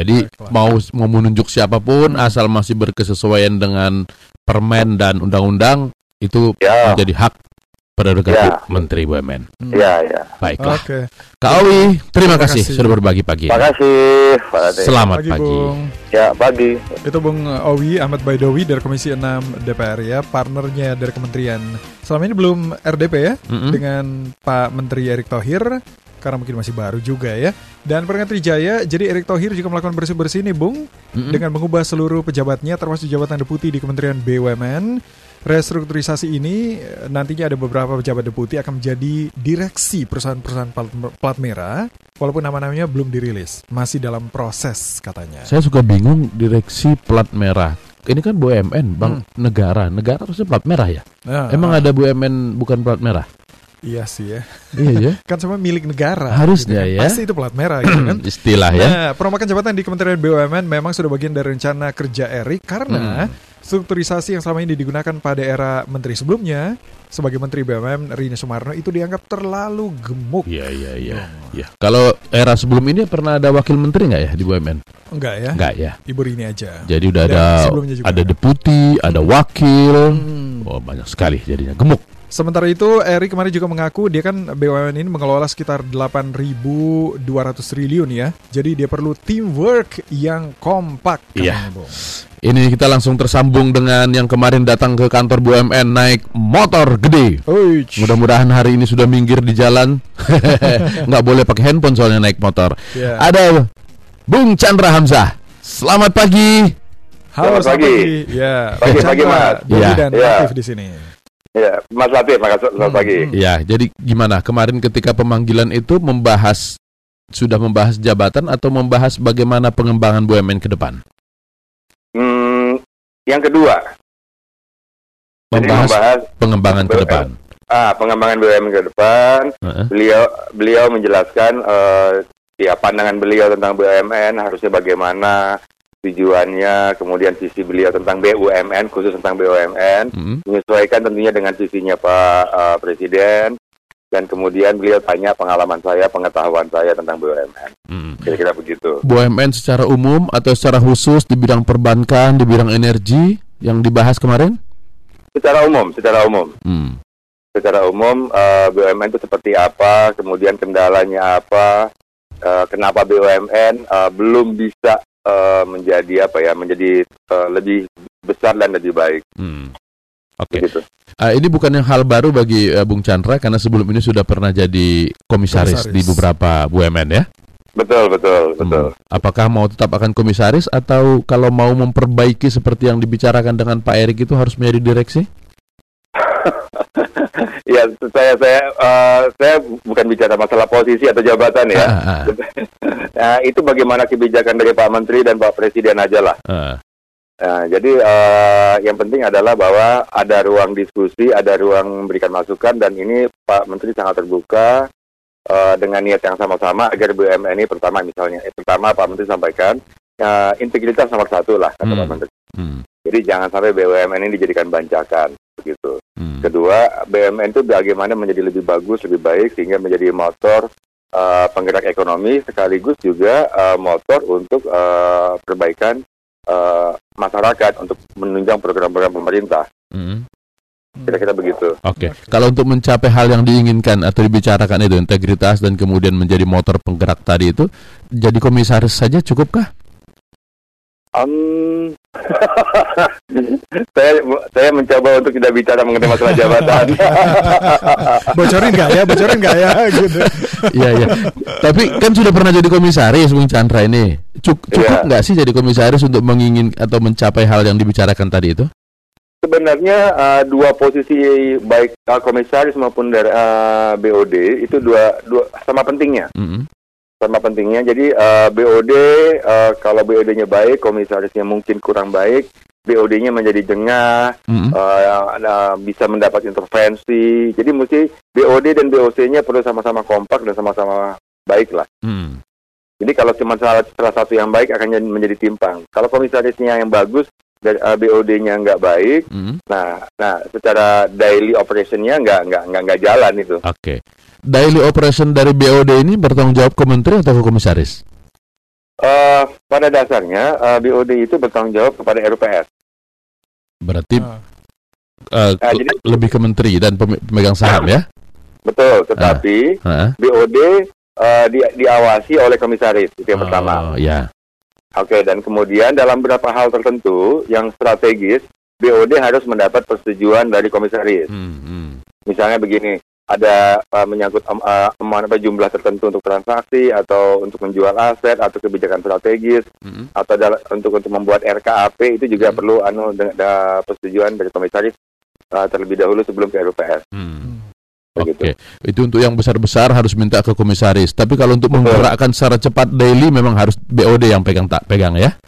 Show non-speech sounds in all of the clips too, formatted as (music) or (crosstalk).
Jadi Baiklah. mau mau menunjuk siapa pun asal masih berkesesuaian dengan permen dan undang-undang itu Ya, menjadi hak prerogatif Ya. Menteri BUMN. Hmm. ya, ya. Baiklah. Oke. Kak Owi, terima, Terima kasih, kasih. sudah berbagi pagi. Terima kasih. Selamat Pagi, pagi. Bung. Ya, pagi. Itu Bung Owi Ahmad Baidowi dari Komisi 6 DPR ya, partnernya dari kementerian. Selama ini belum RDP ya Mm-mm. dengan Pak Menteri Erick Thohir karena mungkin masih baru juga ya. Dan Peringat Trijaya, jadi Erick Thohir juga melakukan bersih-bersih nih Bung Mm-mm. dengan mengubah seluruh pejabatnya termasuk jabatan deputi di Kementerian BUMN. Restrukturisasi ini eh, nantinya ada beberapa pejabat deputi akan menjadi direksi perusahaan-perusahaan plat, plat merah walaupun nama-namanya belum dirilis, masih dalam proses katanya. Saya suka bingung direksi plat merah. Ini kan BUMN, Bang, negara. Negara harusnya plat merah ya? Nah, Emang ada BUMN bukan plat merah? Iya sih ya. iya ya. (laughs) Kan semua milik negara. Harusnya kan. ya. Pasti itu plat merah gitu kan. (clears throat) Istilah ya. Nah, perombakan jabatan di Kementerian BUMN memang sudah bagian dari rencana kerja Erik karena Hmm. strukturisasi yang selama ini digunakan pada era menteri sebelumnya sebagai Menteri BUMN Rini Sumarno itu dianggap terlalu gemuk. Iya, iya, iya. Iya. Kalau era sebelum ini pernah ada wakil menteri nggak ya di BUMN? Enggak ya? Enggak ya. Ibu Rini aja. Jadi udah Dan ada ada deputi, ada wakil. Hmm. Oh, banyak sekali jadinya gemuk. Sementara itu, Erik kemarin juga mengaku dia kan BUMN ini mengelola sekitar 8.200 triliun ya. Jadi dia perlu teamwork yang kompak. Iya. katanya, Bung. Ini kita langsung tersambung dengan yang kemarin datang ke kantor BUMN naik motor gede. Mudah-mudahan hari ini sudah minggir di jalan. (laughs) Nggak boleh pakai handphone soalnya naik motor. Ya. Ada Bung Chandra Hamzah. Selamat pagi. Halo, Selamat selamat pagi. pagi. Ya, Pagi, Chandra, pagi, Mas. Iya. dan Iya. aktif di sini. Ya, Mas Latif, makasih selamat Hmm, pagi. hmm. Ya, jadi gimana? Kemarin ketika pemanggilan itu membahas sudah membahas jabatan atau membahas bagaimana pengembangan BUMN ke depan? Hmm, yang kedua, jadi Membahas membahas pengembangan ke depan. ah, pengembangan BUMN ke depan. Heeh. Beliau beliau menjelaskan eh, ya pandangan beliau tentang BUMN harusnya bagaimana tujuannya, kemudian visi beliau tentang BUMN khusus tentang BUMN Mm-mm. menyesuaikan tentunya dengan visinya Pak eh, Presiden dan kemudian beliau tanya pengalaman saya, pengetahuan saya tentang BUMN. Mm. Kira-kira begitu. BUMN secara umum atau secara khusus di bidang perbankan, di bidang energi yang dibahas kemarin? Secara umum, secara umum. Hmm. secara umum eh, BUMN itu seperti apa, kemudian kendalanya apa, eh, kenapa BUMN eh, belum bisa eh, menjadi apa ya, menjadi eh, lebih besar dan lebih baik, Hmm. Oke. begitu. Ah, ini bukan yang hal baru bagi eh, Bung Chandra karena sebelum ini sudah pernah jadi komisaris, Komisaris. di beberapa BUMN ya. Betul, betul, betul. Hmm. Apakah mau tetap akan komisaris atau kalau mau memperbaiki seperti yang dibicarakan dengan Pak Erik itu harus menjadi direksi? (laughs) Ya, saya saya eh, saya bukan bicara masalah posisi atau jabatan ya. Ah, ah, (laughs) Nah, itu bagaimana kebijakan dari Pak Menteri dan Pak Presiden aja lah. ah. Nah, jadi eh, yang penting adalah bahwa ada ruang diskusi, ada ruang memberikan masukan, dan ini Pak Menteri sangat terbuka eh, dengan niat yang sama-sama agar BUMN ini pertama misalnya, eh, pertama Pak Menteri sampaikan eh, integritas nomor satu lah kata Hmm. Pak Menteri. Hmm. Jadi jangan sampai BUMN ini dijadikan bancakan begitu. Hmm. Kedua, BUMN itu bagaimana menjadi lebih bagus, lebih baik sehingga menjadi motor eh, penggerak ekonomi sekaligus juga eh, motor untuk eh, perbaikan eh, masyarakat untuk menunjang program-program pemerintah. Hmm. Kira-kira begitu. Oke, kalau untuk mencapai hal yang diinginkan atau dibicarakan itu integritas dan kemudian menjadi motor penggerak tadi itu, jadi komisaris saja cukupkah? Um, (laughs) saya saya mencoba untuk tidak bicara mengenai masalah jabatan. (laughs) Bocorin nggak ya? Bocorin nggak ya? (laughs) Gitu. Iya iya. Tapi kan sudah pernah jadi komisaris Bung Chandra ini. Cuk- cukup Iya. nggak sih jadi komisaris untuk mengingin atau mencapai hal yang dibicarakan tadi itu? Sebenarnya uh, dua posisi baik uh, komisaris maupun dari uh, BOD itu dua dua sama pentingnya. Mm-mm. Sama pentingnya. Jadi eh, BOD eh, kalau BOD-nya baik, komisarisnya mungkin kurang baik, BOD-nya menjadi jengah, Mm-mm. eh, eh, bisa mendapat intervensi. Jadi mesti BOD dan BOC-nya perlu sama-sama kompak dan sama-sama baik lah. Mm. Jadi kalau cuma salah, salah satu yang baik akan jadi- menjadi timpang. Kalau komisarisnya yang bagus dan eh, BOD-nya nggak baik, Mm. nah, nah secara daily operation-nya nggak nggak nggak nggak jalan itu. Oke. Daily operation dari BOD ini bertanggung jawab ke menteri atau ke komisaris? Eh, pada dasarnya eh, BOD itu bertanggung jawab kepada RUPS. Berarti Ah. eh, Ah, jadi- lebih ke menteri dan pem- pemegang saham ya? Betul, tetapi Heeh. BOD eh, di- diawasi oleh komisaris itu yang pertama. Oh, ya. Oke, dan kemudian dalam beberapa hal tertentu yang strategis, BOD harus mendapat persetujuan dari komisaris. Hmm, hmm. Misalnya begini, ada uh, menyangkut um, uh, um, apa, jumlah tertentu untuk transaksi atau untuk menjual aset atau kebijakan strategis Hmm. atau dal- untuk untuk membuat RKAP itu juga Hmm. perlu anu de- da- persetujuan dari komisaris uh, terlebih dahulu sebelum ke RUPS. Hmm. Begitu. Oke, itu untuk yang besar-besar harus minta ke komisaris. Tapi kalau untuk Betul. menggerakkan secara cepat daily memang harus BOD yang pegang tak pegang ya.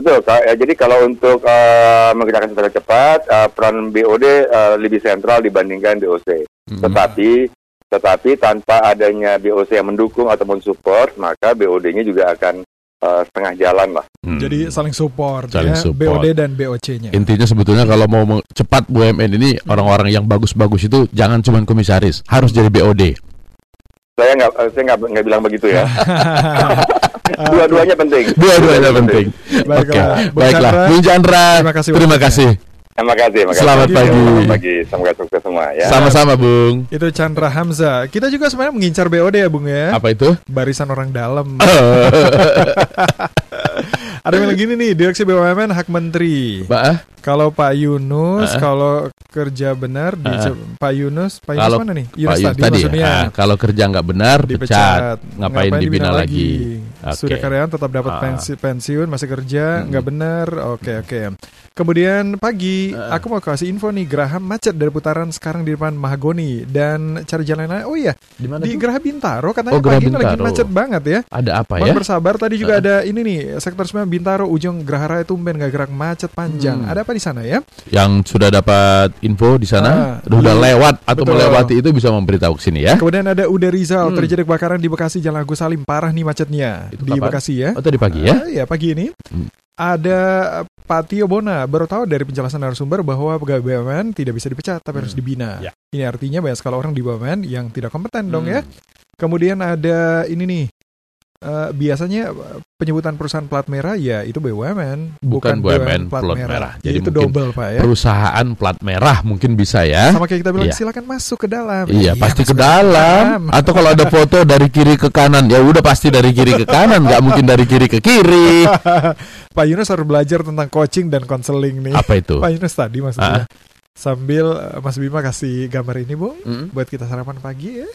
Betul, Kak. Ya, jadi kalau untuk uh, menggerakkan secara cepat, uh, peran BOD uh, lebih sentral dibandingkan BOC. Hmm. Tetapi tetapi tanpa adanya BOC yang mendukung atau mensupport, maka BOD-nya juga akan uh, setengah jalan lah. Hmm. Jadi saling support Saling ya, support. BOD dan BOC-nya. Intinya sebetulnya kalau mau cepat BUMN ini orang-orang yang bagus-bagus itu jangan cuma komisaris, harus jadi BOD. Saya nggak saya nggak nggak bilang begitu ya. (laughs) Ah, (laughs) Dua-duanya penting. Dua-duanya penting. Oke, Baiklah, Bung baiklah. Chandra, Bung Chandra, terima kasih terima kasih. Terima kasih. terima kasih. Selamat pagi. Selamat pagi. Semoga sukses semua ya. Sama-sama, Bung. Itu Chandra Hamza. Kita juga sebenarnya mengincar BOD ya, Bung ya. Apa itu? Barisan orang dalam. (laughs) (laughs) Ada yang lagi nih, Direksi BUMN hak menteri. Mbak, ah? Kalau Pak Yunus, Ah. kalau kerja benar di Ah. Pak Yunus, Pak Yunus Kalau mana nih? Pak Yunus tadi, tadi, maksudnya. ah, kalau kerja nggak benar, pecat. Ngapain, dibina, lagi? Sudah Oke. karyawan tetap dapat Ah. pensi, pensiun, masih kerja, Mm-mm. nggak benar. Oke oke. Kemudian pagi, Ah. aku mau kasih info nih, Graham macet dari putaran sekarang di depan Mahagoni dan cari jalan lain. Oh iya, Di mana di tuh? Geraha Bintaro katanya Oh, pagi ini lagi macet banget ya. Ada apa Mohon ya? bersabar. Tadi juga Ah. ada ini nih sektor 9 Bintaro ujung Geraha Raya Tumben nggak gerak macet panjang. Hmm. Ada apa di sana ya? Yang sudah dapat info di sana, Ah, udah iya. lewat atau Betul. melewati itu bisa memberitahu ke sini ya. Kemudian ada Uda Rizal Hmm. terjadi kebakaran di Bekasi Jalan Agus Salim parah nih macetnya Itu di kapan? Bekasi ya. Oh, tadi pagi ya? Ya pagi ini. Hmm. Ada Pak Tio Bona baru tahu dari penjelasan narasumber bahwa pegawai BUMN tidak bisa dipecat tapi harus Hmm. dibina. Ya. Ini artinya banyak sekali orang di BUMN yang tidak kompeten dong Hmm. ya. Kemudian ada ini nih. Eh, biasanya eh, penyebutan perusahaan plat merah ya itu BUMN, Bukan BUMN plat merah. Jadi Jadi itu mungkin double Pak ya. Perusahaan plat merah mungkin bisa ya. Sama kayak kita bilang Iya. silakan masuk ke dalam. Iya, pasti ke masuk dalam. Atau kalau ada foto dari kiri ke kanan, ya udah pasti dari kiri ke kanan, nggak mungkin dari kiri ke kiri. (laughs) Pak Yunus harus belajar tentang coaching dan konseling nih. Apa itu? Pak Yunus tadi maksudnya. Ah. Sambil eh, Mas Bima kasih gambar ini, Bung, Mm, buat kita sarapan pagi ya.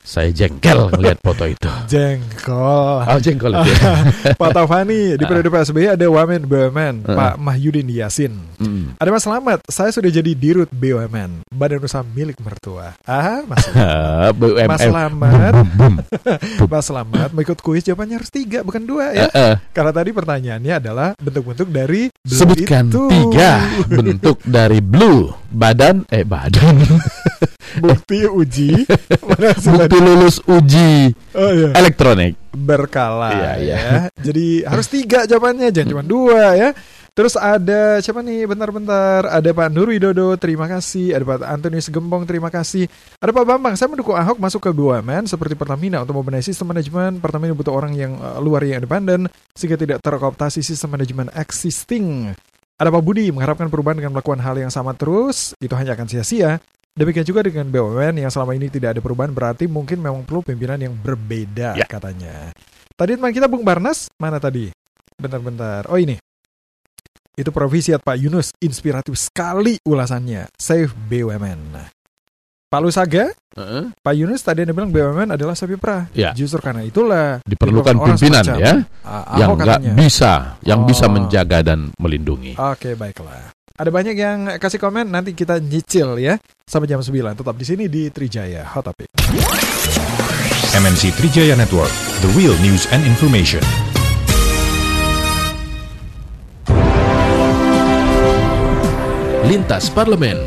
Saya jengkel ngeliat foto itu. Jengkol. Oh jengkol ya. (laughs) Pak Taufani, di Ah. periode PSBY ada Wamen BUMN, Ah. Pak Mahyudin Yasin. Mm. Ada Mas Selamat, saya sudah jadi dirut BUMN, Badan Usaha Milik Mertua. (laughs) Ah, Mas, BUMN. Mas bum. Mas Selamat, mau ikut kuis jawabannya harus tiga, bukan dua ya. Eh, eh, Karena tadi pertanyaannya adalah bentuk-bentuk dari blue Sebutkan itu. tiga (laughs) bentuk dari blue badan? Eh badan. (laughs) Bukti uji bukti lulus uji oh iya. elektronik. berkala Iya, iya. ya. Jadi harus tiga jawabannya jangan cuma dua ya. Terus ada siapa nih? Bentar-bentar. Ada Pak Nur Widodo terima kasih. Ada Pak Antonius Gembong terima kasih. Ada Pak Bambang saya mendukung Ahok masuk ke BUMN seperti Pertamina untuk membenahi sistem manajemen. Pertamina butuh orang yang eh, luar yang independen sehingga tidak terkooptasi sistem manajemen existing ada Pak Budi mengharapkan perubahan dengan melakukan hal yang sama terus itu hanya akan sia-sia Demikian juga dengan BUMN yang selama ini tidak ada perubahan berarti mungkin memang perlu pimpinan yang berbeda Ya. katanya. Tadi teman kita Bung Barnas mana tadi? Bentar-bentar. Oh ini. Itu provisiat Pak Yunus inspiratif sekali ulasannya. Save BUMN. Pak Lusaga, Heeh. Pak Yunus tadi Anda bilang BUMN adalah sapi perah. Ya. Justru karena itulah Diperlukan orang pimpinan ya ah, yang nggak bisa, yang bisa Oh. menjaga dan melindungi. Oke, baiklah. Ada banyak yang kasih komen, nanti kita nyicil ya. Sampai jam 9. Tetap di sini di Trijaya Hot Topic. MNC Trijaya Network, the real news and information. Lintas Parlemen.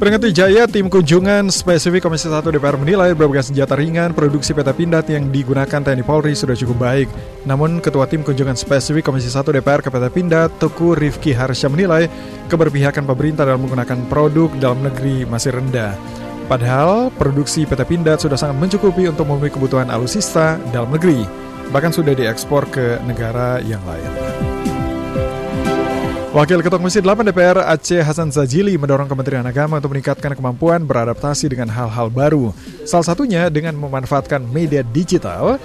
Peringati Jaya, tim kunjungan spesifik Komisi 1 DPR menilai berbagai senjata ringan produksi peta pindad yang digunakan TNI Polri sudah cukup baik. Namun, Ketua Tim Kunjungan Spesifik Komisi 1 DPR ke peta pindad, Teku Rifki Harsya menilai keberpihakan pemerintah dalam menggunakan produk dalam negeri masih rendah. Padahal, produksi peta pindad sudah sangat mencukupi untuk memenuhi kebutuhan alutsista dalam negeri. bahkan sudah diekspor ke negara yang lain. Wakil Ketua Komisi 8 DPR Aceh Hasan Zajili mendorong Kementerian Agama untuk meningkatkan kemampuan beradaptasi dengan hal-hal baru. Salah satunya dengan memanfaatkan media digital